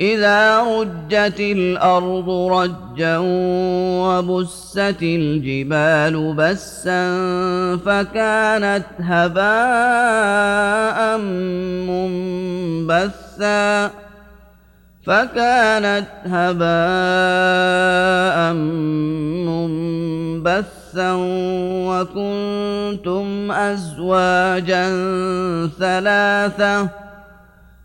إذا رجت الأرض رجا وبست الجبال بسا فكانت هباء منبثا فكانت هباء منبثا وكنتم أزواجا ثلاثة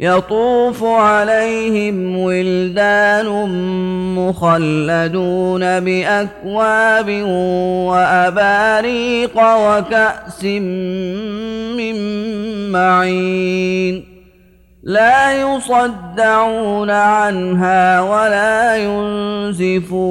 يطوف عليهم ولدان مخلدون بأكواب وأباريق وكأس من معين لا يصدعون عنها ولا ينزفون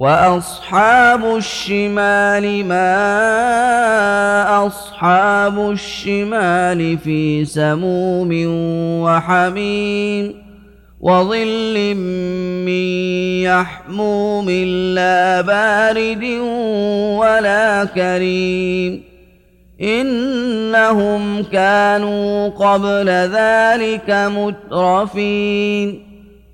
وأصحاب الشمال ما أصحاب الشمال في سموم وحميم وظل من يحموم لا بارد ولا كريم إنهم كانوا قبل ذلك مترفين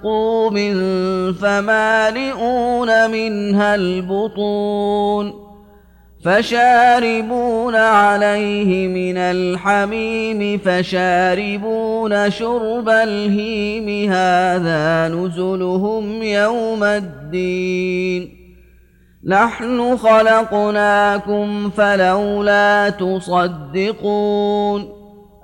زقوم فمالئون منها البطون فشاربون عليه من الحميم فشاربون شرب الهيم هذا نزلهم يوم الدين نحن خلقناكم فلولا تصدقون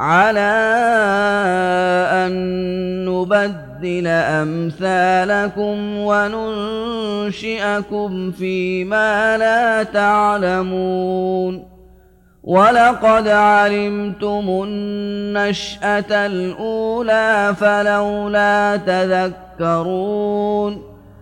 على أن نبدل أمثالكم وننشئكم فيما لا تعلمون. ولقد علمتم النشأة الأولى فلولا تذكرون.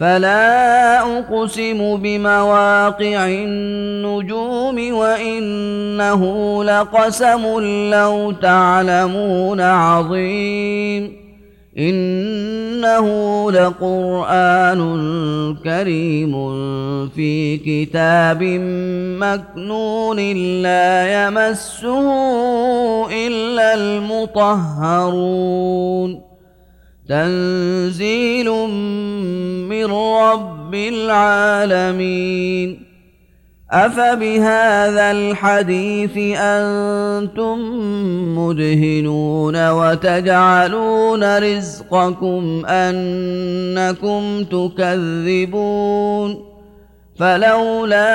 فلا أقسم بمواقع النجوم وإنه لقسم لو تعلمون عظيم إنه لقرآن كريم في كتاب مكنون لا يمسه إلا المطهرون تنزيل من رب العالمين. أفبهذا الحديث أنتم مدهنون وتجعلون رزقكم أنكم تكذبون. فلولا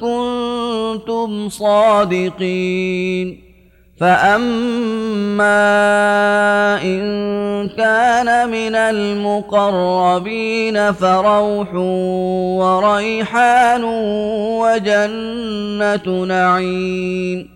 كنتم صادقين فأما إن كان من المقربين فروح وريحان وجنة نعيم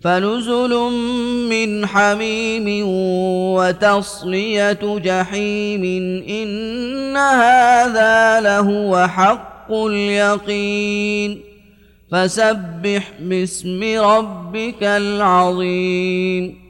فنزل من حميم وتصليه جحيم ان هذا لهو حق اليقين فسبح باسم ربك العظيم